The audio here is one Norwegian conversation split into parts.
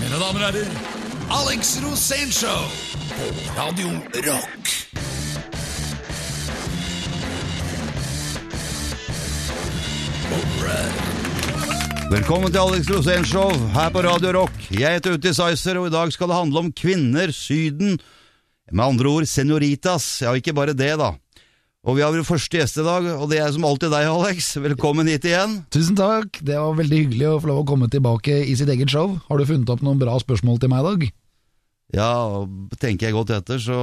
Mine damer og herrer, Alex Rosénshow på Radio Rock. Velkommen til Alex Rosénshow her på Radio Rock. Jeg heter Uti Sizer, og i dag skal det handle om kvinner, Syden. Med andre ord senoritas. Ja, ikke bare det, da. Og vi har vår første gjest i dag, og det er som alltid deg, Alex. Velkommen hit igjen. Tusen takk, det var veldig hyggelig å få lov å komme tilbake i sitt eget show. Har du funnet opp noen bra spørsmål til meg i dag? Ja, tenker jeg godt etter, så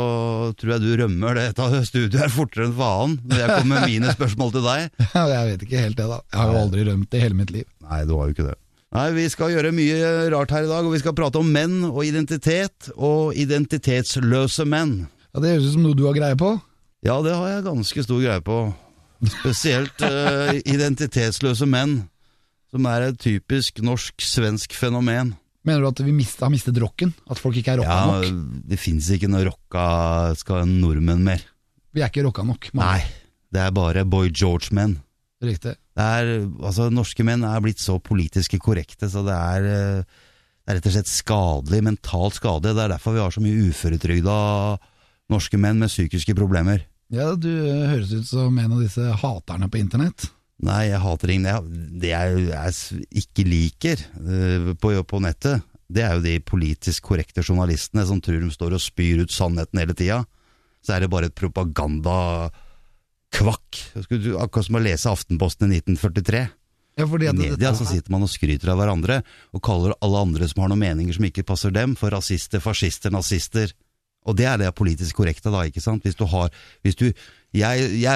tror jeg du rømmer dette studioet her fortere enn faen når jeg kommer med mine spørsmål til deg. Jeg vet ikke helt det, da. Jeg har jo aldri rømt i hele mitt liv. Nei, du har jo ikke det. Nei, Vi skal gjøre mye rart her i dag, og vi skal prate om menn og identitet, og identitetsløse menn. Ja, Det høres ut som noe du har greie på. Ja, det har jeg ganske stor greie på. Spesielt uh, identitetsløse menn, som er et typisk norsk-svensk fenomen. Mener du at vi mist, har mistet rocken? At folk ikke er rocka Ja, nok? Det fins ikke noe rocka skal en nordmenn mer. Vi er ikke rocka nok. Man. Nei, det er bare Boy George-menn. Riktig. Det er, altså Norske menn er blitt så politiske korrekte, så det er, eh, det er rett og slett skadelig, mentalt skadelig. Det er derfor vi har så mye uføretrygda norske menn med psykiske problemer. Ja, Du eh, høres ut som en av disse haterne på internett. Nei, jeg hater ingen. Det jeg, jeg ikke liker eh, på, på nettet, det er jo de politisk korrekte journalistene som tror de står og spyr ut sannheten hele tida. Så er det bare et propagandakvakk. Akkurat som å lese Aftenposten i 1943. Ja, I media så sitter man og skryter av hverandre, og kaller alle andre som har noen meninger som ikke passer dem, for rasister, fascister, nazister. Og det er det politisk korrekte, da, ikke sant? Hvis du har hvis du, jeg, jeg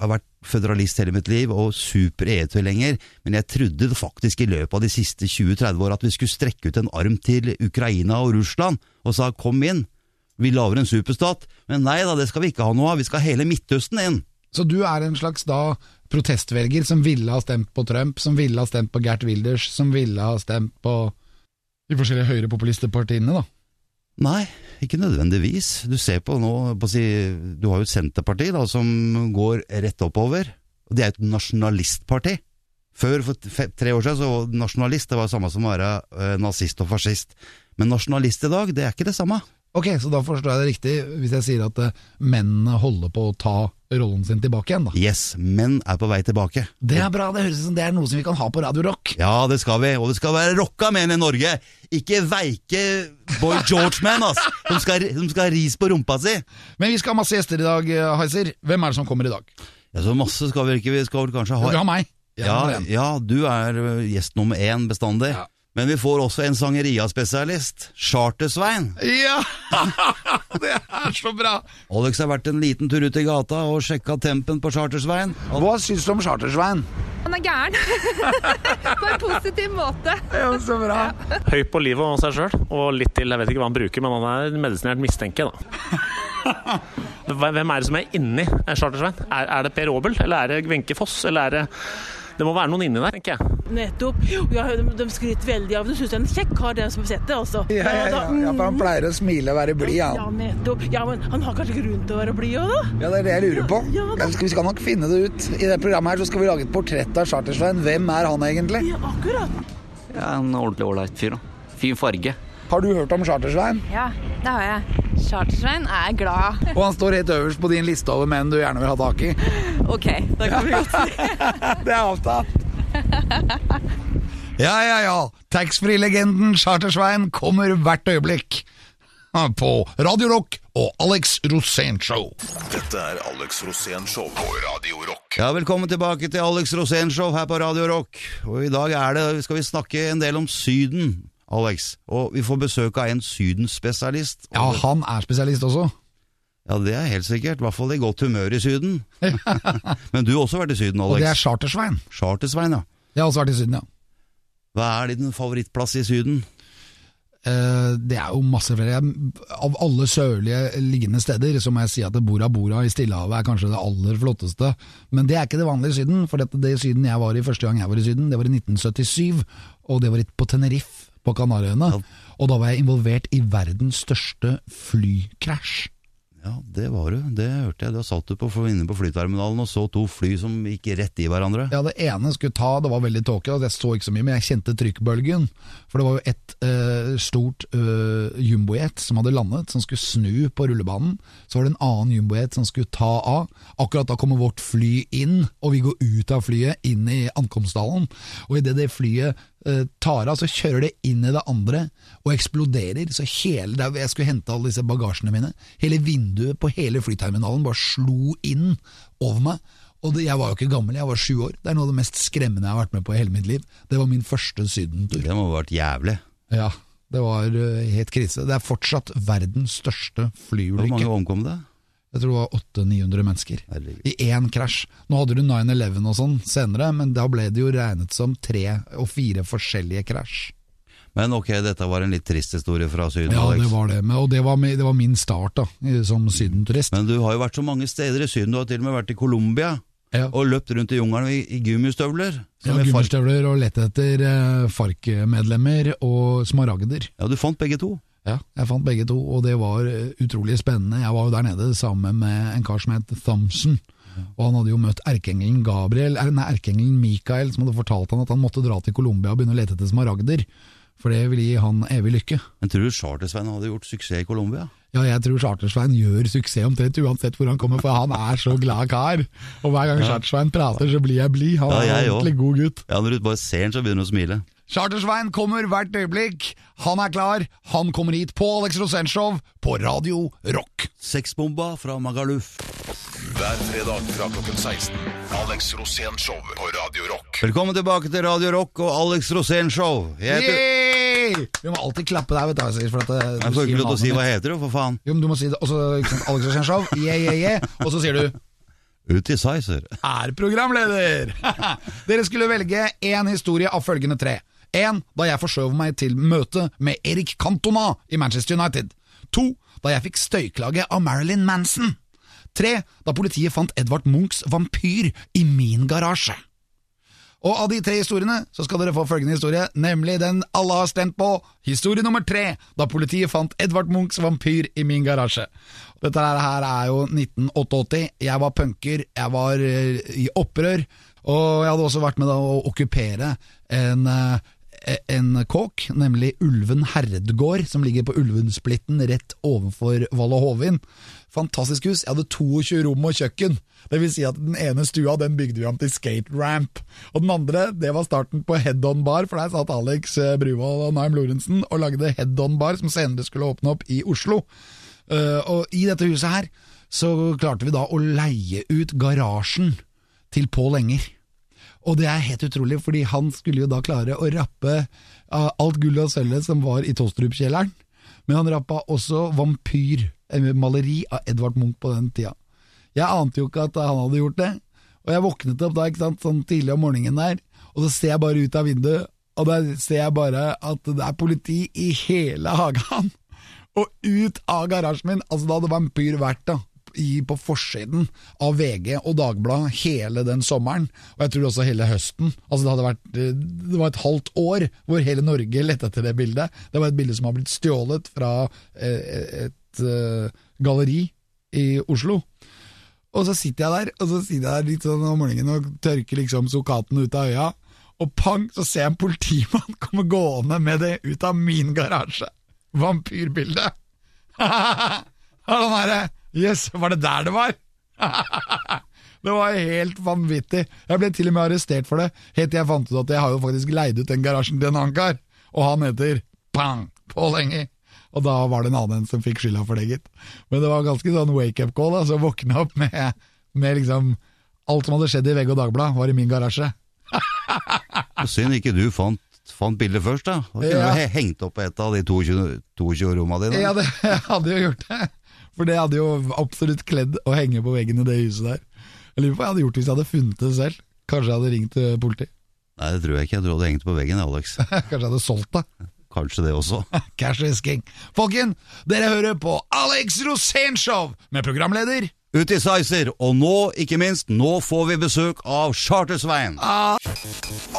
har vært føderalist hele mitt liv, og super EU-tilhenger, men jeg trodde faktisk i løpet av de siste 20-30 åra at vi skulle strekke ut en arm til Ukraina og Russland, og sa kom inn, vi lager en superstat. Men nei da, det skal vi ikke ha noe av, vi skal hele Midtøsten inn. Så du er en slags da protestvelger som ville ha stemt på Trump, som ville ha stemt på Gert Wilders, som ville ha stemt på de forskjellige høyrepopulistpartiene, da? Nei, ikke nødvendigvis. Du ser på nå på si, Du har jo et Senterparti da, som går rett oppover. og Det er et nasjonalistparti. Før, for tre år siden, så var nasjonalist det var det samme som å være eh, nazist og fascist. Men nasjonalist i dag, det er ikke det samme. Ok, så da forstår jeg det riktig hvis jeg sier at eh, mennene holder på å ta rollen sin tilbake igjen, da. Yes, menn er på vei tilbake. Det er bra, det høres ut som det er noe som vi kan ha på Radio Rock. Ja, det skal vi. Og det skal være rocka menn i Norge. Ikke veike Boy George-menn, ass. Som skal, som skal ha ris på rumpa si. Men vi skal ha masse gjester i dag, eh, Heiser. Hvem er det som kommer i dag? Ja, Så masse skal vi ikke. Vi skal vel kanskje ha Du har meg. Ja, ja, du er gjest nummer én bestandig. Ja. Men vi får også en sangeria-spesialist, Charter-Svein. Ja! det er så bra! Alex har vært en liten tur ut i gata og sjekka tempen på Charter-Svein. Hva syns du om Chartersvein? Han er gæren. På en positiv måte. Ja, så bra. Høy på livet og seg sjøl, og litt til. Jeg vet ikke hva han bruker, men han er medisinert mistenke, da. Hvem er det som er inni Chartersvein? Er, er det Per Aabel, eller er det Wenche Foss, eller er det Det må være noen inni der, tenker jeg. Nettopp. Ja, de, skryter veldig av det. Syns det er en kjekk kar, den som har sett det, altså. Ja, ja, ja, ja, for han pleier å smile og være blid, Ja, nettopp. Ja, men han har kanskje grunn til å være blid òg, da? Ja, det er det jeg lurer på. Ja, da. Vi skal nok finne det ut. I det programmet her så skal vi lage et portrett av Chartersvein. Hvem er han egentlig? Ja, akkurat. Ja, en ordentlig ålreit fyr. da. Fin farge. Har du hørt om Chartersvein? Ja, det har jeg. Chartersvein er glad. Og han står helt øverst på din liste over menn du gjerne vil ha tak i. Ok, da kan vi godt si. Det er avtalt. Ja, ja, ja. Taxfree-legenden Chartersvein kommer hvert øyeblikk. På Radio Rock og Alex Rosén Show. Dette er Alex Rosén Show på Radio Rock. Ja, Velkommen tilbake til Alex Rosén Show her på Radio Rock. Og I dag er det, skal vi snakke en del om Syden, Alex. Og vi får besøk av en sydenspesialist. Ja, han er spesialist også. Ja, det er helt sikkert. I hvert fall i godt humør i Syden. Men du har også vært i Syden, Alex. Og det er Chartersvein. Chartersvein. Ja. Jeg har også vært i Syden, ja. Hva er din favorittplass i Syden? Eh, Det er jo masse flere. Av alle sørlige liggende steder så må jeg si at Bora Bora i Stillehavet er kanskje det aller flotteste. Men det er ikke det vanlige Syden, for det, det Syden jeg var i første gang jeg var i Syden, det var i 1977, og det var på Tenerife på Kanariøyene. Og da var jeg involvert i verdens største flykrasj. Ja, det var du. Det hørte jeg. Da satt du på, inne på flyterminalen og så to fly som gikk rett i hverandre. Ja, det ene skulle ta, det var veldig tåke, og jeg så ikke så mye, men jeg kjente trykkbølgen. For det var jo et eh, stort uh, jumbojet som hadde landet, som skulle snu på rullebanen. Så var det en annen jumbojet som skulle ta av. Akkurat da kommer vårt fly inn, og vi går ut av flyet, inn i ankomsthallen. Og idet det flyet eh, tar av, så kjører det inn i det andre og eksploderer. Så hele der jeg skulle hente alle disse bagasjene mine, hele vinduet på hele flyterminalen bare slo inn over meg. Og det, Jeg var jo ikke gammel, jeg var sju år. Det er noe av det mest skremmende jeg har vært med på i hele mitt liv. Det var min første sydentur. Det må ha vært jævlig. Ja, det var uh, helt krise. Det er fortsatt verdens største flyulykke. Hvor mange omkom det? Jeg tror det var 800-900 mennesker. Herregud. I én krasj. Nå hadde du 9-11 og sånn senere, men da ble det jo regnet som tre og fire forskjellige krasj. Men ok, dette var en litt trist historie fra Syden, Ja, Alex. det var det. Men, og det var, det var min start da, som sydenturist. Men du har jo vært så mange steder i Syden. Du har til og med vært i Colombia Ja. og løpt rundt i jungelen i, i gummistøvler. Ja, er Gummistøvler og lette etter eh, FARC-medlemmer og smaragder. ja, du fant begge to. Ja, jeg fant begge to, og det var eh, utrolig spennende. Jeg var jo der nede sammen med en kar som het Thompson. Og han hadde jo møtt erkeengelen Gabriel, nei, erkeengelen Mikael, som hadde fortalt han at han måtte dra til Colombia og begynne å lete etter smaragder. For det ville gi han evig lykke. Men tror du Charter-Svein hadde gjort suksess i Colombia? Ja, jeg tror Chartersveien gjør suksess omtrent uansett hvor han kommer, for han er så glad kar. Og hver gang Chartersveien prater, så blir jeg blid. Han Ja, er jeg en ordentlig god gutt. Ja, Når du bare ser han, så begynner han å smile. Chartersveien kommer hvert øyeblikk. Han er klar. Han kommer hit på Alex Rosenshov på Radio Rock. Sexbomba fra Magaluf. Hver fredag fra klokken 16. Alex Rosén på Radio Rock. Velkommen tilbake til Radio Rock og Alex Rosén Show. Jeg heter Vi må alltid klappe der, vet du. For at det, Jeg får ikke lov til å si hva heter, du, for faen. Jo, men du må si det. Og så Alex Rosenshov, yeah, yeah, yeah. Og så sier du Ut i sizer. er programleder. Dere skulle velge én historie av følgende tre. Én da jeg forskjøv meg til møte med Erik Cantona i Manchester United. To da jeg fikk støyklage av Marilyn Manson. Tre da politiet fant Edvard Munchs vampyr i min garasje. Og av de tre historiene så skal dere få følgende historie, nemlig den alle har stemt på. Historie nummer tre, da politiet fant Edvard Munchs vampyr i min garasje. Dette her er jo 1988. Jeg var punker, jeg var eh, i opprør, og jeg hadde også vært med å okkupere en eh, en kåk, nemlig Ulven herredgård, som ligger på Ulvensplitten rett overfor Valle Hovin. Fantastisk hus. Jeg hadde 22 rom og kjøkken. Det vil si at den ene stua den bygde vi om til skate ramp. Og den andre det var starten på Head On Bar, for der satt Alex eh, Bruvoll og Naim Lorentzen og lagde Head On Bar, som senere skulle åpne opp i Oslo. Eh, og i dette huset her så klarte vi da å leie ut garasjen til Pål Enger. Og det er helt utrolig, fordi han skulle jo da klare å rappe uh, alt gullet og sølvet som var i Tostrup-kjelleren. Men han rappa også Vampyr, et maleri av Edvard Munch på den tida. Jeg ante jo ikke at han hadde gjort det, og jeg våknet opp da ikke sant, sånn tidlig om morgenen der, og så ser jeg bare ut av vinduet, og der ser jeg bare at det er politi i hele hagen. Og ut av garasjen min, altså da hadde Vampyr vært da, i, på forsiden av VG og Dagbladet hele den sommeren, og jeg tror også hele høsten. Altså Det hadde vært eh, Det var et halvt år hvor hele Norge lette etter det bildet. Det var et bilde som har blitt stjålet fra et, et et galleri i Oslo. Og så sitter jeg der og så sitter jeg der litt sånn om morgenen og tørker liksom sokaten ut av øya, og pang, så ser jeg en politimann komme gående med det ut av min garasje. Vampyrbildet. Og sånn Jøss, var det der det var? det var helt vanvittig. Jeg ble til og med arrestert for det, helt til jeg fant ut at jeg har jo faktisk leid ut den garasjen til en annen kar, og han heter Pang Pål Enger. Og da var det en annen som fikk skylda for det, gitt. Men det var ganske sånn wake-up call, altså våkne opp med, med liksom Alt som hadde skjedd i VG og Dagbladet, var i min garasje. Synd ikke du fant, fant bildet først, da. Da kunne Ja. hengt opp et av de 22, 22 rommene dine. Ja, det jeg hadde jo gjort det. For det hadde jo absolutt kledd å henge på veggen i det huset der. Jeg lurer på hva jeg hadde gjort hvis jeg hadde funnet det selv. Kanskje jeg hadde ringt politiet. politi. Nei, det tror jeg ikke. Jeg tror du hadde hengt på veggen, Alex. Kanskje jeg hadde solgt det. Kanskje det også. Cash is king. Folken, dere hører på Alex Rosénshow med programleder Ut i sizer, og nå, ikke minst, nå får vi besøk av Chartersveien. Ah.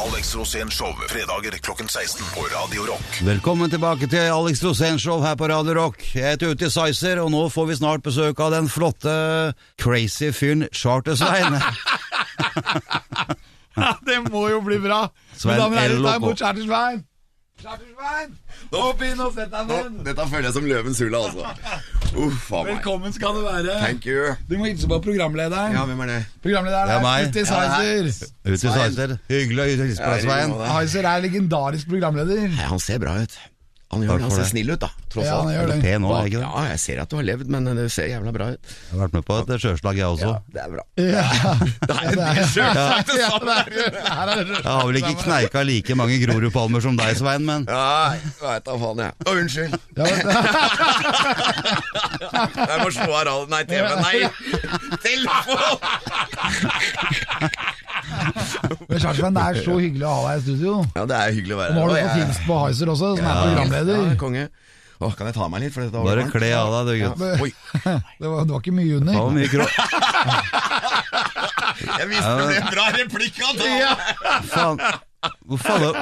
Alex Rosén Show, fredager klokken 16 på Radio Rock. Velkommen tilbake til Alex Rosén Show her på Radio Rock. Jeg heter Ute i Sizer, og nå får vi snart besøk av den flotte, crazy fyren Charter-Svein. Ja, det må jo bli bra! Svein Mine damer og herrer, ta imot Charter-Svein! Chartersveien! Hopp inn og sett deg Nå, dette føler jeg som løvens hule, altså. Uff. Velkommen skal du være. Thank you. Du må hilse på programlederen. Ja, hvem er det? Programlederen Det er meg. Uti Heiser. Ut i Sveiser. Hyggelig å hilse på deg, Svein. Heiser er legendarisk programleder. Nei, han ser bra ut. Han gjør det, han ser det. snill ut, da. Tross Ja, alt. Du er pen er ikke det? Ja, jeg ser at du har levd, men det ser jævla bra ut. Jeg har vært med på et sjøslag, jeg også. Det er bra. Ja. Det er en del sjølsagt, det Ja, Jeg har vel ikke kneika like mange Grorudpalmer som deg, Svein, men Ja, jeg veit da faen, jeg. Å, unnskyld. Jeg må slå av radioen. Nei, TV. Nei! Telefon! Men Chartersveien, det er så hyggelig å ha deg i studio. Ja, det er hyggelig å være Nå har du fått hilst på Heiser også, som er Ja, konge. Åh, kan jeg ta meg litt? For dette bare kle av deg, du gutt. Ja. Det var, det var ikke mye Det var mye krå... jeg visste det ble en bra replikk av det! Faen. Hvor, faen, hvor,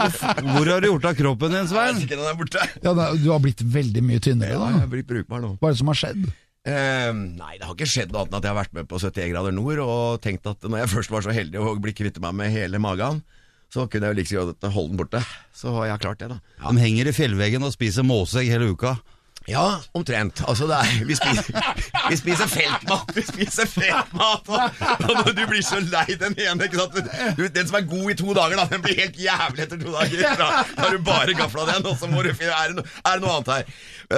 hvor har du gjort av kroppen din, Jeg Svein? vet ikke, den er borte. Ja, du har blitt veldig mye tynnere, Ja, jeg har blitt brukbar nå. Hva er det som har skjedd? Eh, nei, det har ikke skjedd noe annet enn at jeg har vært med på 71 grader nord og tenkt at når jeg først var så heldig å bli kvitt meg med hele magen, så kunne jeg jo like liksom godt holde den borte. Så jeg har klart det, da. De henger i fjellveggen og spiser måsegg hele uka. Ja, omtrent. Altså, er, vi, spiser, vi spiser feltmat. Vi spiser feltmat. Og, og du blir så lei den ene ikke sant? Du, Den som er god i to dager, da, den blir helt jævlig etter to dager. Da har du bare gafla den, og så må du finne Er det, no, er det noe annet her?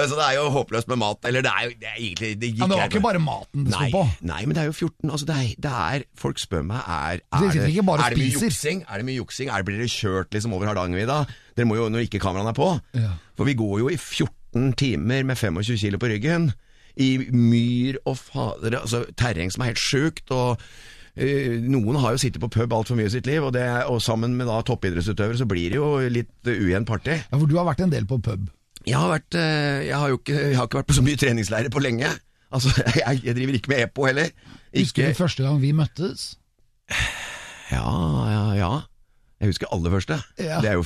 Så det er jo håpløst med mat. Eller det er jo det er egentlig det gikk Ja, det var ikke bare maten det sto på. nei, men det er jo 14. Altså, det er, det er Folk spør meg er, er, det, ikke bare er det mye juksing. Er det mye juksing? Blir dere kjørt liksom over Hardangervidda? Dere må jo når ikke kameraene er på. Ja. For vi går jo i 14 timer med 25 kilo på ryggen. I myr og fader Altså terreng som er helt sjukt. og eh, noen har jo sittet på pub altfor mye i sitt liv, og, det, og sammen med da toppidrettsutøvere så blir det jo litt ujevnt party. Ja, for du har vært en del på pub. Jeg har, vært, eh, jeg, har jo ikke, jeg har ikke vært på så mye treningsleirer på lenge. Altså, jeg, jeg driver ikke med EPO heller. Husker du første gang vi møttes? ja, ja, ja. Jeg husker aller første. Ja. Det er jo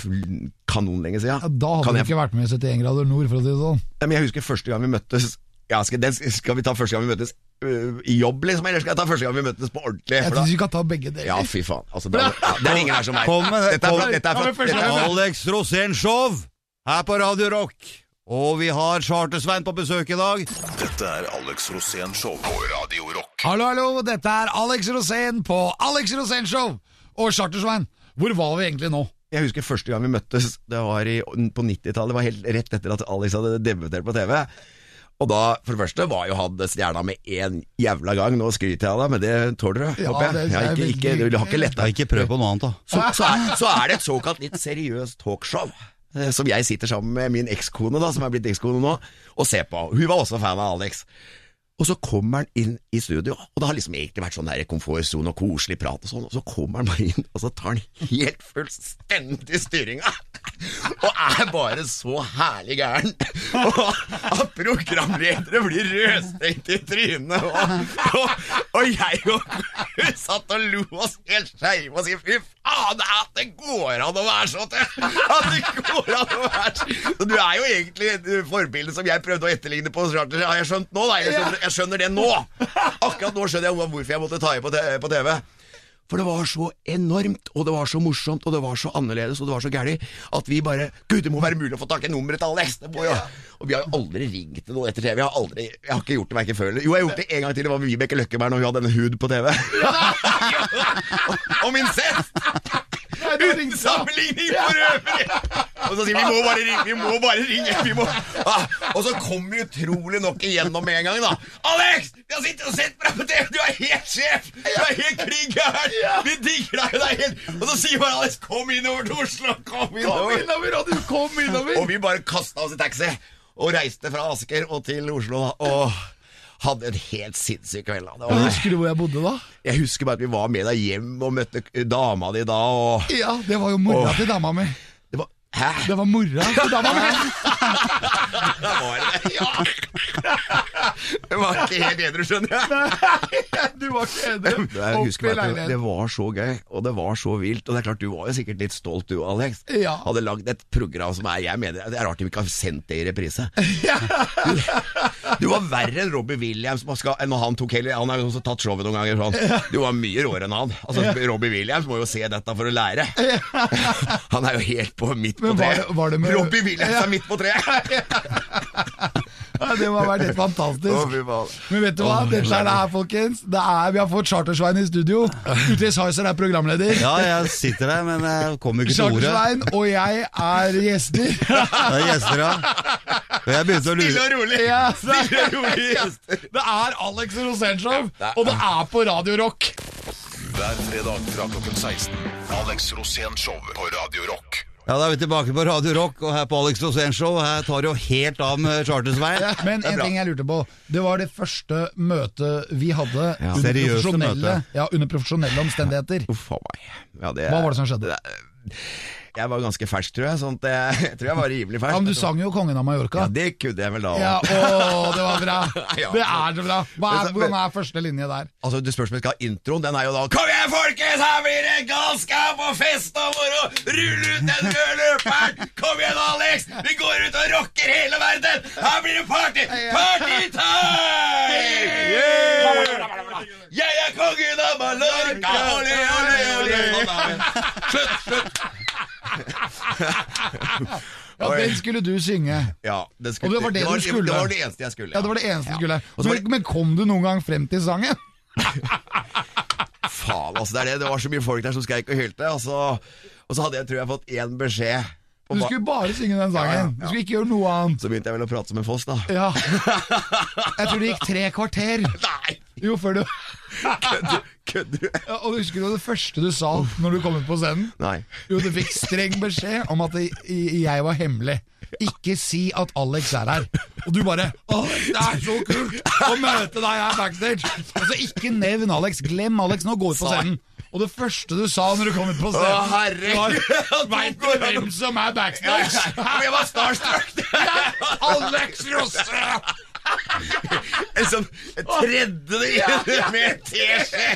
kanonlenge siden. Ja, da hadde Kan du jeg- ikke vært med i 71 grader nord, for å si det sånn. Ja, men jeg husker første gang vi møttes ja, skal, den, skal vi ta første gang vi møttes øh, i jobb, liksom? Eller skal jeg ta første gang vi møttes på ordentlig? Jeg syns vi kan ta begge deler. ja, fy faen. Altså, da, ja, det er ingen her som er Kom med det. Dette er, dette er, dette er, Alex Rosén Show her på Radio Rock. Og vi har Charter-Svein på besøk i dag. Dette er Alex Rosén Show på Radio Rock. Hallo, hallo, dette er Alex Rosén på Alex Rosén Show! Og Chartersveien, hvor var vi egentlig nå? jeg husker første gang vi møttes, det var i, på 90-tallet. Det var helt rett etter at Alex hadde debutert på TV. Og da, for det første, var jo han stjerna med én jævla gang. Nå skryter jeg av deg, men det tåler du, Ja, håper jeg. Ja, er ikke, ikke, du har ikke lett Ja, ikke prøv på noe annet, da. Så, så, er, så er det et såkalt litt seriøst talkshow. eh, Som jeg sitter sammen med min ekskone, da, som er blitt ekskone nå, og ser på. Hun var også fan av Alex. Og så kommer han inn i studio, og det har liksom egentlig vært sånn komfortsone og koselig prat og sånn, og så kommer han bare inn, og så tar han helt fullstendig styringa. Og er bare så herlig gæren. Og at programledere blir rødstengt i trynet. Og, og, og jeg og satt og lo oss helt skeive og sier fy faen, at det går an å være så til! At det går an å være så Så Du er jo egentlig forbildet som jeg prøvde å etterligne på Charter, har jeg skjønt nå, da. Jeg skjønner, jeg skjønner det nå! Akkurat nå skjønner jeg hvorfor jeg måtte ta i på TV. For det var så enormt, og det var så morsomt, og det var så annerledes, og det var så gæli, at vi bare Gud, det må være mulig å få tak i nummeret til Alex! Jo. Og vi har jo aldri ringt til noen etter TV. Jeg har, aldri, jeg har ikke gjort det verken før eller Jo, jeg har gjort det en gang til. Det var med Vibeke Løkkeberg når hun hadde en hud på TV. Om incest! Uten sammenligning for øvrig! Og så sier vi må bare ringe, vi må bare ringe. Vi må. Ah, og så kom vi utrolig nok igjennom med en gang, da. Alex! Vi har sittet og sett på deg på TV! Du er helt sjef! Du er helt klin gæren! Vi digger deg! Det er helt... Og så sier bare Alex 'kom innover til Oslo'! Kom innover! og du kom innover! Og vi bare kasta oss i taxi og reiste fra Asker og til Oslo. da, Og hadde en helt sinnssyk kveld. da. Var, Husker du hvor jeg bodde da? jeg husker bare at vi var med deg hjem og møtte dama di da. og... Ja, det var jo mora til dama mi. Det var, Hæ? Det var mora til dama mi! Da var det. Ja. Jeg var ikke helt edru, skjønner jeg. Du var ikke edru. Jeg husker bare det, det var så gøy, og det var så vilt. Og det er klart, du var jo sikkert litt stolt du, Alex. Ja. Hadde lagd et program som er Jeg mener, det er rart de ikke har sendt det i reprise. Du, du var verre enn Robbie Williams skal, når han tok hele Han har jo også tatt showet noen ganger sånn. Du var mye råere enn han. Altså, Robbie Williams må jo se dette for å lære. Han er jo helt på midt på treet. Robbie Williams er midt på treet! Ja, det må ha vært helt fantastisk. Men vet du hva? Dette er det her, folkens. Det er, vi har fått Chartersvein i studio. Utis Heiser er programleder. Ja, jeg sitter der, men jeg kommer ikke til ordet. Chartersvein og jeg er gjester. Det er gjester, ja. Og jeg begynte å Stille og rolig! Ja, Stille og rolig gjester. Det er Alex Rosenshov, og det er på Radio Rock. Hver fredag fra klokken 16. Alex Rosén Show på Radio Rock. Ja, Da er vi tilbake på Radio Rock og her på Alex Rosén Show. Her tar det jo helt av med Chartersveien. Men en ting jeg lurte på. Det var det første møtet vi hadde under, Seriøse profesjonelle, møte. ja, under profesjonelle omstendigheter. Ja, det, Hva var det som skjedde? Jeg var ganske fersk, tror jeg. Sånn at jeg, jeg tror jeg var rimelig fersk. Ja, men Du sang jo 'Kongen av Mallorca'. Ja, det kunne jeg vel da. Ja, å, det var bra! Det er så bra. Er, hvordan er første linje der? Altså, Du spør om jeg skal ha introen. Den er jo da Kom igjen, folkens! Her blir det galskap og fest og moro! Rull ut den røde løperen! Kom igjen, Alex! Vi går ut og rocker hele verden! Her blir det party! Partytime! Yeah! Jeg er kongen av Mallorca! Olé, olé, olé! Slutt, slutt! Ja, Den skulle du synge. Ja, det, Og det var det du skulle. Det var det eneste jeg skulle. Ja, Det var det eneste du skulle. Så Men, men kom du noen gang frem til sangen? Faen, altså, det er det. Det var så mye folk der som skreik og hylte. Og så, og så hadde jeg, tror jeg, fått én beskjed. Du skulle bare synge den Ja, ja, sangen. ja. Du skulle ikke gjøre noe annet. Så begynte jeg vel å prate som en foss, da. Ja. Jeg tror det gikk tre kvarter. Nei! Jo, før du Kødder kødder du? ja, Og husker du det første du sa når du kom ut på scenen? Nei. Jo, du fikk streng beskjed om at jeg var hemmelig. Ikke si at Alex er her. Og du bare Alex, det er så kult å møte deg her backstage! Altså, ikke nevn Alex. Glem Alex nå. Gå ut på scenen. Og det første du sa når du kom ut på Å, scenen, herregud! Veit du hvem som er backstage? Jeg var starstruck! Alex Rosse! Liksom, sånn tredje det med en teskje!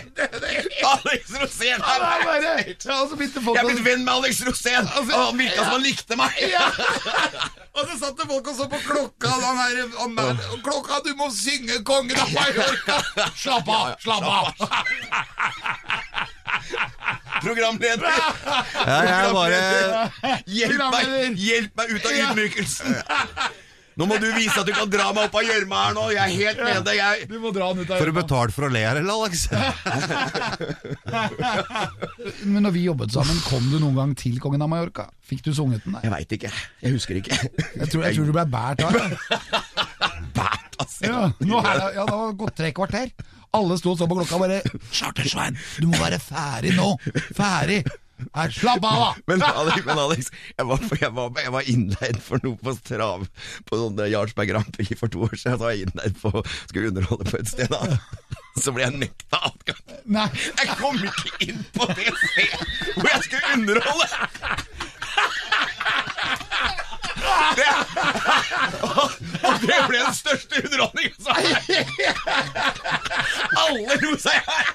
Alex Rosén er her! bare, ja, og så begynte folk Jeg er blitt venn med Alex Rosén, og han virka som han likte meg! Og så satt det folk og så på klokka. Han er, han er, klokka, du må synge 'Kongen av Mallorca'! Slapp av! Slapp av! Programleder! Ja, jeg bare Hjelp meg, hjelp meg ut av ydmykelsen! Nå må du vise at du kan dra meg opp av gjørma her nå. Jeg er helt med deg. Jeg... Du må dra han ut av Får du betalt for å le her, eller, Alex? Men når vi jobbet sammen, kom du noen gang til Kongen av Mallorca? Fikk du sunget den der? Jeg veit ikke. Jeg husker ikke. Jeg tror, jeg tror du ble bært av det. Bært, altså. Ja, nå er det, ja, det har gått tre kvarter. Alle sto og så på klokka og bare 'Chartersvein, du må være ferdig nå! Ferdig!' Her, slapp av, da! Men men Alex jeg, var, jeg, var, jeg var innleid for noe på Strav På sånn Jarlsberg Grand Prix for to år siden. Så var jeg innleid på Skulle underholde på et sted. da Så ble jeg nekta adgang. Jeg kom ikke inn på det stedet hvor jeg skulle underholde! Det, og, det ble den største underholdningen! Så. Alle lo seg her.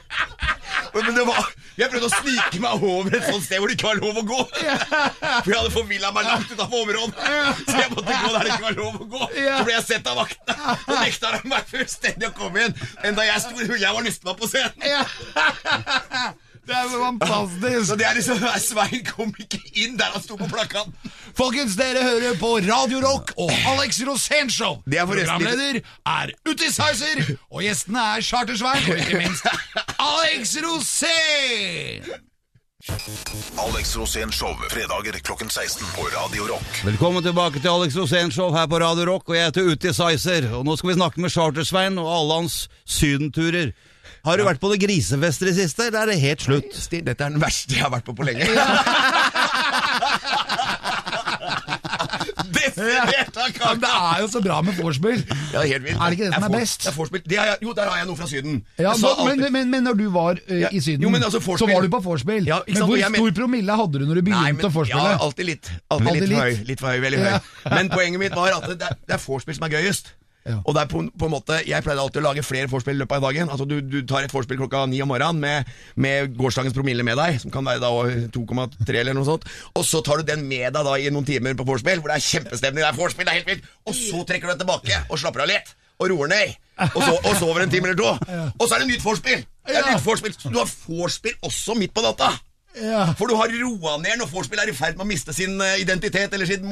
Men det var Jeg prøvde å snike meg over et sånt sted hvor det ikke var lov å gå. For jeg hadde forvilla meg langt utafor området. Så jeg måtte gå der det ikke var lov å gå. Så ble jeg sett av vaktene. Så nekta de meg fullstendig å komme inn. Enda jeg sto Jeg var nesten på scenen. Det er så fantastisk! Så det er liksom Svein kom ikke inn der han sto på plakaten. Folkens, dere hører på Radio Rock og Alex Rosénshow. Er Programleder er Heiser, og gjestene er Chartersvein og ikke minst Alex Rosén! Alex Rosén Show, fredager klokken 16 på Radio Rock. Velkommen tilbake til Alex Rosén Show her på Radio Rock, og jeg heter Uti Sizer. Og nå skal vi snakke med Chartersvein og alle hans sydenturer. Har du vært på noen grisefester i siste, eller er det helt slutt? Stil, dette er den verste jeg har vært på på lenge. Desidert av Ja, men det er jo så bra med vorspiel. Ja, helt. Er det ikke det som er for- best? Det er vorspiel. Det har jeg, jo, der har jeg noe fra Syden. Ja, Jeg sa nå, men, alltid- men, men når du var eh, Ja, i Syden, jo, men altså, så vorspiel- var du på vorspiel. Ja, ikke men sant, hvor og jeg men- stor promille hadde du når du Nei, begynte men, å vorspiele? Ja, alltid litt. Alltid, Alltid litt, for høy. litt? Litt for høy, veldig høy. Ja. Men poenget mitt var at det, det er vorspiel som er gøyest. Ja. Og det er på, på en måte Jeg pleide alltid å lage flere vorspiel i løpet av dagen. Altså Du, du tar et vorspiel klokka ni om morgenen med, med gårsdagens promille med deg, som kan være da 2,3 eller noe sånt. Og så tar du den med deg da i noen timer på vorspiel, hvor det er kjempestemning, det er vorspiel, det er helt vilt. Og så trekker du den tilbake og slapper av litt. Og roer ned. Og, så, og sover en time eller to. Og så er det nytt vorspiel! Du har vorspiel også midt på natta. Ja. For du har roa ned når vorspiel er i ferd med å miste sin eh, identitet eller sin,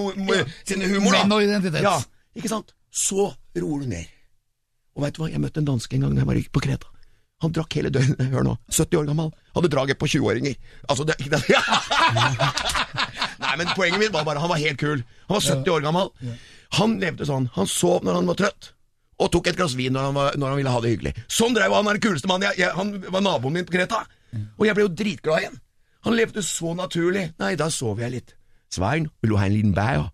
sin humor. da. Menn og identitet. Ja, ikke sant? Så roer du ned. Og vet du hva, jeg møtte en danske en gang da jeg var på Kreta. Han drakk hele døgnet, hør nå, 70 år gammel. Hadde draget på 20-åringer. Altså, det, det ja. Nei, men poenget mitt var bare, han var helt kul. Han var 70 år gammel. Han levde sånn. Han sov når han var trøtt. Og tok et glass vin når han, var, når han ville ha det hyggelig. Sånn drev han, han er den kuleste mannen. Jeg, jeg, han var naboen min på Kreta. Og jeg ble jo dritglad igjen. Han levde så naturlig. Nei, da sov jeg litt. Svein, vil du ha en liten bær?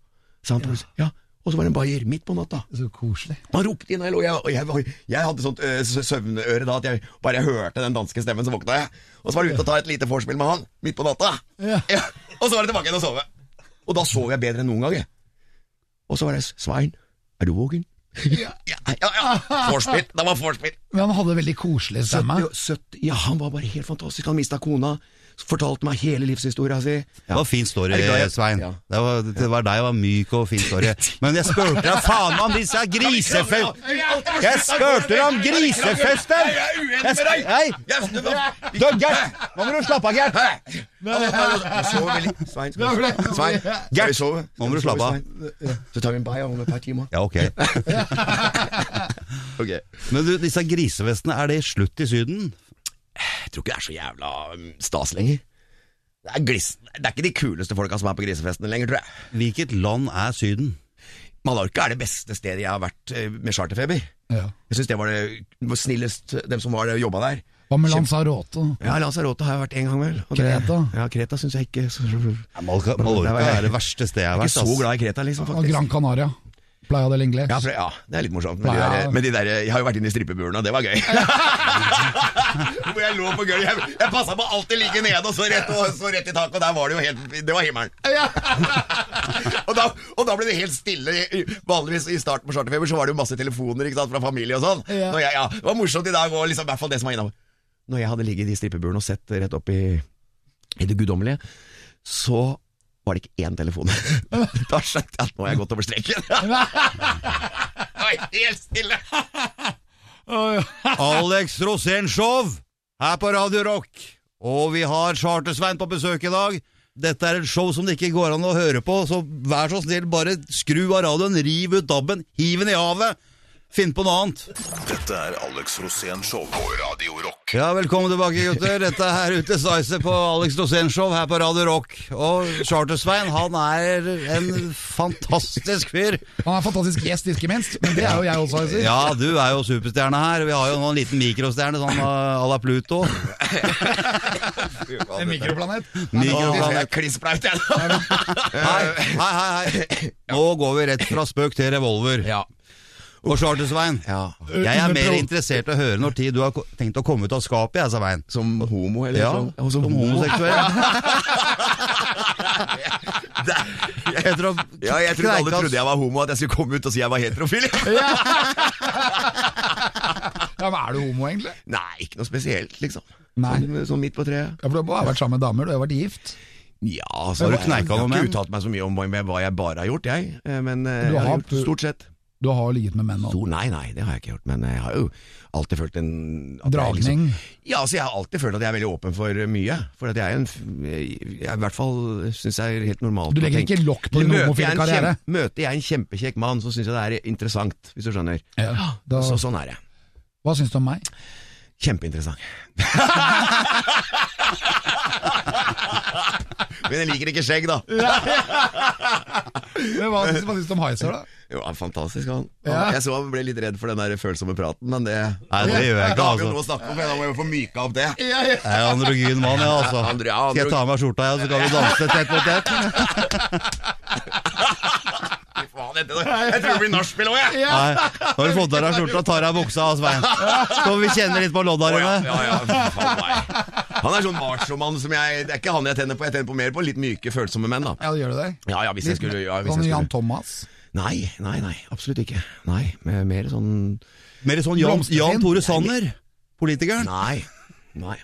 sa han plutselig. Ja. Og så var det en bayer midt på natta. Så koselig. Han ropte inn, og jeg, lå- jeg, og jeg, var- jeg hadde sånt øh, søvnøre da at jeg bare hørte den danske stemmen, så våkna jeg. Og så var det ute og ta et lite vorspiel med han, midt på natta. Ja. Og så var det tilbake igjen og sove. Og da sov jeg bedre enn noen gang. jeg. Og så var det Svein, er du våken? Ja, ja, ja. Vorspiel. Det var vorspiel. Men han hadde veldig koselig stemme. 70, 70, ja, han var bare helt fantastisk. Han mista kona. Fortalte meg hele livshistoria si. Det var fin story, Svein. Ja. Det, var, det var deg, det var myk og fin story. Men jeg spurte deg faen om disse grisefest... Jeg spurte deg om grisefesten! Jeg er uenig med deg! Du, Gert! Nå må du slappe av, Gert! Veldig. Svein, skal vi Svein, skal vi sove? Nå må du slappe av. Så tar vi en bayer om et par timer. Ja, ok. Ok. Men du, disse grisefestene, er det slutt i Syden? Jeg tror ikke det er så jævla um, stas lenger. Det er, glis, det er ikke de kuleste folka som er på grisefestene lenger, tror jeg. Hvilket land er Syden? Mallorca er det beste stedet jeg har vært eh, med charterfeber. Ja. Jeg syns det var det var snillest, dem som var jobba der. Hva med Lanzarote? Ja, Lanzarote har jeg vært en gang, vel. Og det- Kreta? Ja, Kreta syns jeg ikke så, Mallorca er det verste stedet jeg har Jeg er ikke så glad i Kreta, liksom, faktisk. Gran Canaria? Playa del Ingles? Ja, for, ja, det er litt morsomt. Med de der, med de der, jeg har jo vært inne i strippeburen, og det var gøy. Hvor jeg lå på gulvet. Jeg, jeg passa på alltid ligge nede, og så rett, og så rett i taket, og der var det jo helt Det var himmelen. og, da, og da ble det helt stille. Vanligvis i starten på Charterfeber så var det jo masse telefoner sant, fra familie og sånn. Jeg- Ja, det var morsomt i dag, òg, liksom, i hvert fall det som var innafor. Når jeg hadde ligget i strippeburen og sett rett opp i, i det guddommelige, så var det ikke én telefon. da skjønte jeg at nå har jeg gått over streken. det var helt stille. Alex Rosénshow her på Radio Rock. Og vi har Charter-Svein på besøk i dag. Dette er et show som det ikke går an å høre på, så vær så snill, bare skru av radioen, riv ut DAB-en, hiv den i havet. Finn på noe annet. Dette er Alex Rosén Show på Radio Rock. Ja, velkommen tilbake, gutter. Dette er Ute Sizer på Alex Rosén Show her på Radio Rock. Og Charter-Svein, han er en fantastisk fyr. Han er en fantastisk gjest, ikke minst. Men det er jo jeg også, Heiser. Ja, du er jo superstjerne her. Vi har jo en liten mikrostjerne, sånn à la Pluto. En mikroplanet. Mikroplanet. Jeg klissblaut, jeg. nå. hei, hei, hei. Nå går vi rett fra spøk til revolver. Ja. Og Charter-Svein, ja. jeg er mer interessert i å høre når tid du har tenkt å komme ut av skapet, jeg, sa Svein. Som homo, eller Ja, sånn? Som, som homoseksuell. Det- Ja, jeg trodde alle trodde jeg var homo, at jeg skulle komme ut og si jeg var heterofil. Ja, men Er du homo, egentlig? Nei, ikke noe spesielt, liksom. Nei. Sånn, sånn midt på treet. Ja, for Du har bare vært sammen med damer, du har vært gift. Ja, så Har du kneika noe med. Jeg har ikke uttalt meg så mye om hva jeg bare har gjort, jeg. Eh, Men eh, jeg har- gjort stort sett. Du har ligget med menn. Stor, nei, nei, det har jeg ikke gjort. Men jeg har jo alltid følt en Dragning? jeg Dragning. ja, altså jeg har alltid følt at jeg er veldig åpen for mye. For at jeg er en jeg, I hvert fall syns jeg er helt normalt Du legger ikke lokk på din homofile karriere? kjem- Møter jeg en kjempekjekk mann, så syns jeg det er interessant, hvis du skjønner. Ja, da, Så, sånn er det. hva syns du om meg? Kjempeinteressant. Men jeg liker ikke skjegg, da. Men hva syns du om Heiser, da? Jo, han er fantastisk, han. Ja. Jeg så han ble litt redd for den der følsomme praten, men det Nei, det gjør jeg ikke, altså. noe å snakke om, for da må jeg jo få myka opp det. Jeg er androgyn mann, jeg, altså. Andre- ja, Skal jeg ta av meg skjorta, jeg, så kan vi danse tett mot tett? Faen, jeg tror det blir nachspiel òg, jeg. Nei, nå har du fått av deg skjorta, tar av buksa, Svein. Skal vi kjenne litt på Å, lodda ja, dine? ja, ja, fy faen meg. Han er sånn machomann som jeg Det er ikke han jeg tenner på, jeg tenner på mer på litt myke, følsomme menn, da. Ja, gjør du det? Ja, ja, hvis jeg skulle ja, hvis jeg skulle. Jan. Thomas? Nei, nei, nei, absolutt ikke. Nei, med mer sånn Mer sånn Jan, Jan Tore Sanner, politikeren. Nei. Nei.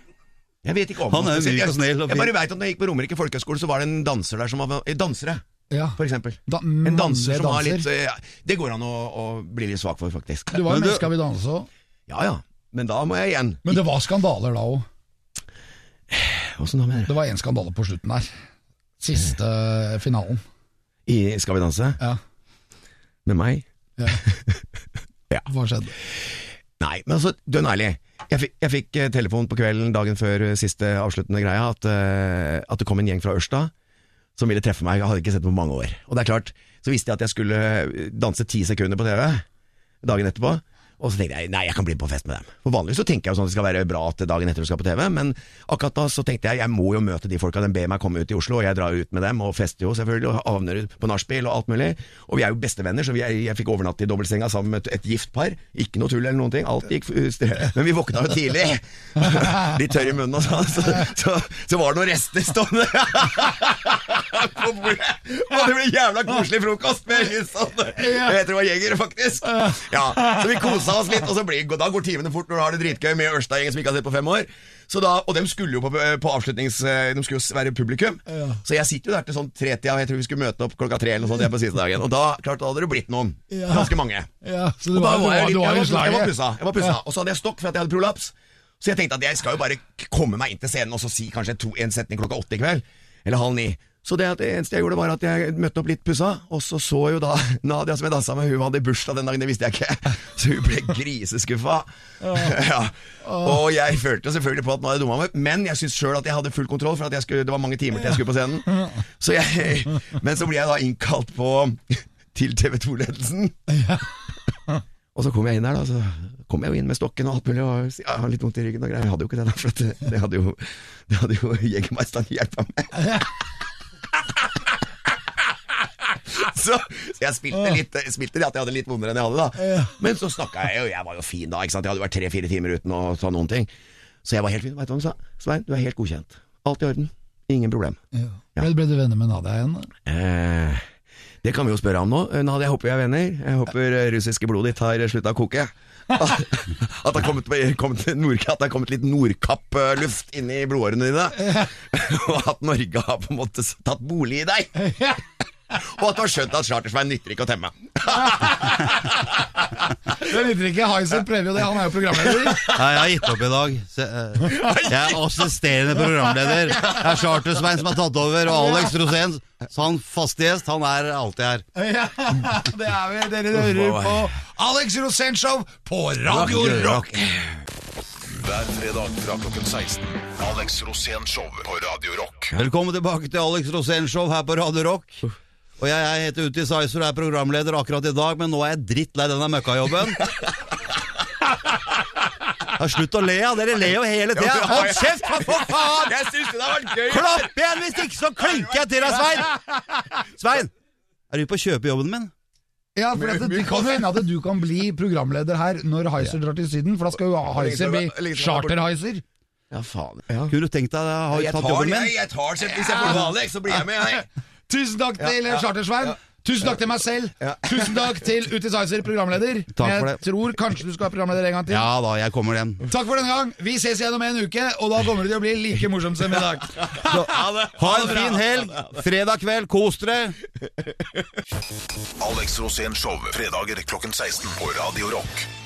Jeg vet ikke om Han er myk og snill Jeg, bare veit at når jeg gikk på Romerike folkehøgskole, så var det en danser der som var eh, Dansere, Ja. for eksempel. Da, En danser som har litt ja, Det går an å, å bli litt svak for, faktisk. Du var jo med Skal vi danse òg. Ja ja, men da må jeg igjen. Men det var skandaler da òg. Åssen da, mener Det var én skandale på slutten der. Siste eh, finalen. I Skal vi danse? Ja. Med meg? ja. Ja. Hva skjedde? Nei, men altså, dønn ærlig. Jeg fikk, jeg fikk eh, telefon på kvelden dagen før eh, siste avsluttende greia at, eh, at det kom en gjeng fra Ørsta som ville treffe meg. Jeg hadde ikke sett dem på mange år. Og det er klart, så visste jeg at jeg skulle danse ti sekunder på TV dagen etterpå. Og så tenkte jeg nei, jeg kan bli på fest med dem. For Vanligvis så tenker jeg jo sånn at det skal være bra at dagen etter du skal på TV, men akkurat da så tenkte jeg jeg må jo møte de folka. De ber meg komme ut i Oslo, og jeg drar ut med dem og fester jo selvfølgelig, og havner på nachspiel og alt mulig. Og vi er jo bestevenner, så vi, jeg, jeg fikk overnatte i dobbeltsenga sammen med et, et gift par. Ikke noe tull eller noen ting, alt gikk Men vi våkna jo tidlig. Litt tørr i munnen og sånn, så, så, så var det noen rester stående på bordet. Og det ble jævla koselig frokost med litt sånn Jeg tror det var jegere, faktisk. Ja, Så vi kosa oss litt, og så blir, da går timene fort når du har det dritgøy med Ørsta-gjengen som vi ikke har sett på fem år. Så da, og de skulle jo på, på avslutnings... De skulle jo være publikum. Så jeg sitter jo der til sånn tretida, og jeg tror vi skulle møte opp klokka tre eller noe sånt på siste dagen. Og da klart, da hadde det blitt noen. Ja. Ganske mange. Ja, så du var, var jeg, litt, jeg, var var, jeg var pussa. Jeg var pussa. Og så hadde jeg stokk for at jeg hadde prolaps. Så jeg tenkte at jeg skal jo bare komme meg inn til scenen og så si kanskje to, en setning klokka åtte i kveld. Eller halv ni. Så det, det eneste jeg gjorde, var at jeg møtte opp litt pussa, og så så jo da Nadia som jeg dansa med, hun hadde bursdag den dagen, det visste jeg ikke. Så hun ble griseskuffa. Ja. Og jeg følte selvfølgelig på at nå hadde jeg dumma meg, men jeg syntes sjøl at jeg hadde full kontroll, for skulle, det var mange timer til jeg skulle på scenen. Så jeg, men så blir jeg da innkalt på til TV 2-ledelsen. Og så kom jeg inn der, da. Så kom jeg jo inn med stokken og alt mulig, og har litt vondt i ryggen og greier. Jeg hadde jo ikke det, da, for det, det hadde jo, det hadde jo Jegermeisteren hjelpa meg. Så, så jeg spilte litt spilte det at jeg hadde litt vondere enn jeg hadde, da. Men så snakka jeg jo, jeg var jo fin da, ikke sant. Jeg hadde vært tre-fire timer uten å ta noen ting. Så jeg var helt fin. Veit du hva hun sa? Svein, du er helt godkjent. Alt i orden. Ingen problem. Ja. Ble, ble du venner med Nadia igjen? Eh, det kan vi jo spørre om nå. Eh, Nadia, jeg håper vi er venner. Jeg håper eh, russiske blodet ditt har slutta å koke. At det har kommet, kommet, nord, at det har kommet litt Nordkapp-luft inn i blodårene dine. Og at Norge har på en måte tatt bolig i deg. Og at du har skjønt at Chartersveien nytter ikke å temme. Det nytter ikke. Heisen prøver jo det, han er jo programleder. Nei, jeg har gitt opp i dag. Eh, Jeg er assisterende programleder. Det er Charter-Svein som har tatt over, og Alex Rosén, så han faste gjest, han er alltid her. Ja, det er vi. Dere hører på Alex Rosén Show på Radio Rock. Hver fredag fra klokken 16. Alex Rosén Show på Radio Rock. Velkommen tilbake til Alex Rosén Show her på Radio Rock. Og jeg, jeg heter Uti Sizer og er programleder akkurat i dag, men nå er jeg drittlei denne møkkajobben. Ja, slutt å le, ja. Dere ler jo hele tida. Hold kjeft, for faen! Jeg synes det var vært gøy! Klapp igjen, hvis ikke så klinker jeg til deg, Svein! Svein, er du på å kjøpe jobben min? Ja, for det, det kan jo hende at du kan bli programleder her når Heiser drar til Syden, for da skal jo Heiser bli Charter-Heiser. Ja, faen. Ja. Kunne du tenkt deg å ha tatt jobben jobben jeg, min? jeg tar Hvis jeg får Alex, så blir jeg med, jeg. Tusen takk til Charter-Svein. Tusen takk til meg selv. Tusen takk til Utisizer, programleder. Takk for jeg tror kanskje du skal være programleder en gang til. Ja da, jeg kommer igjen. Takk for denne gang. Vi ses igjen om en uke, og da kommer det til å bli like morsomt som i dag. Ha en fin helg. Fredag kveld, kos dere. Alex Rosén Show fredager klokken 16 på Radio Rock.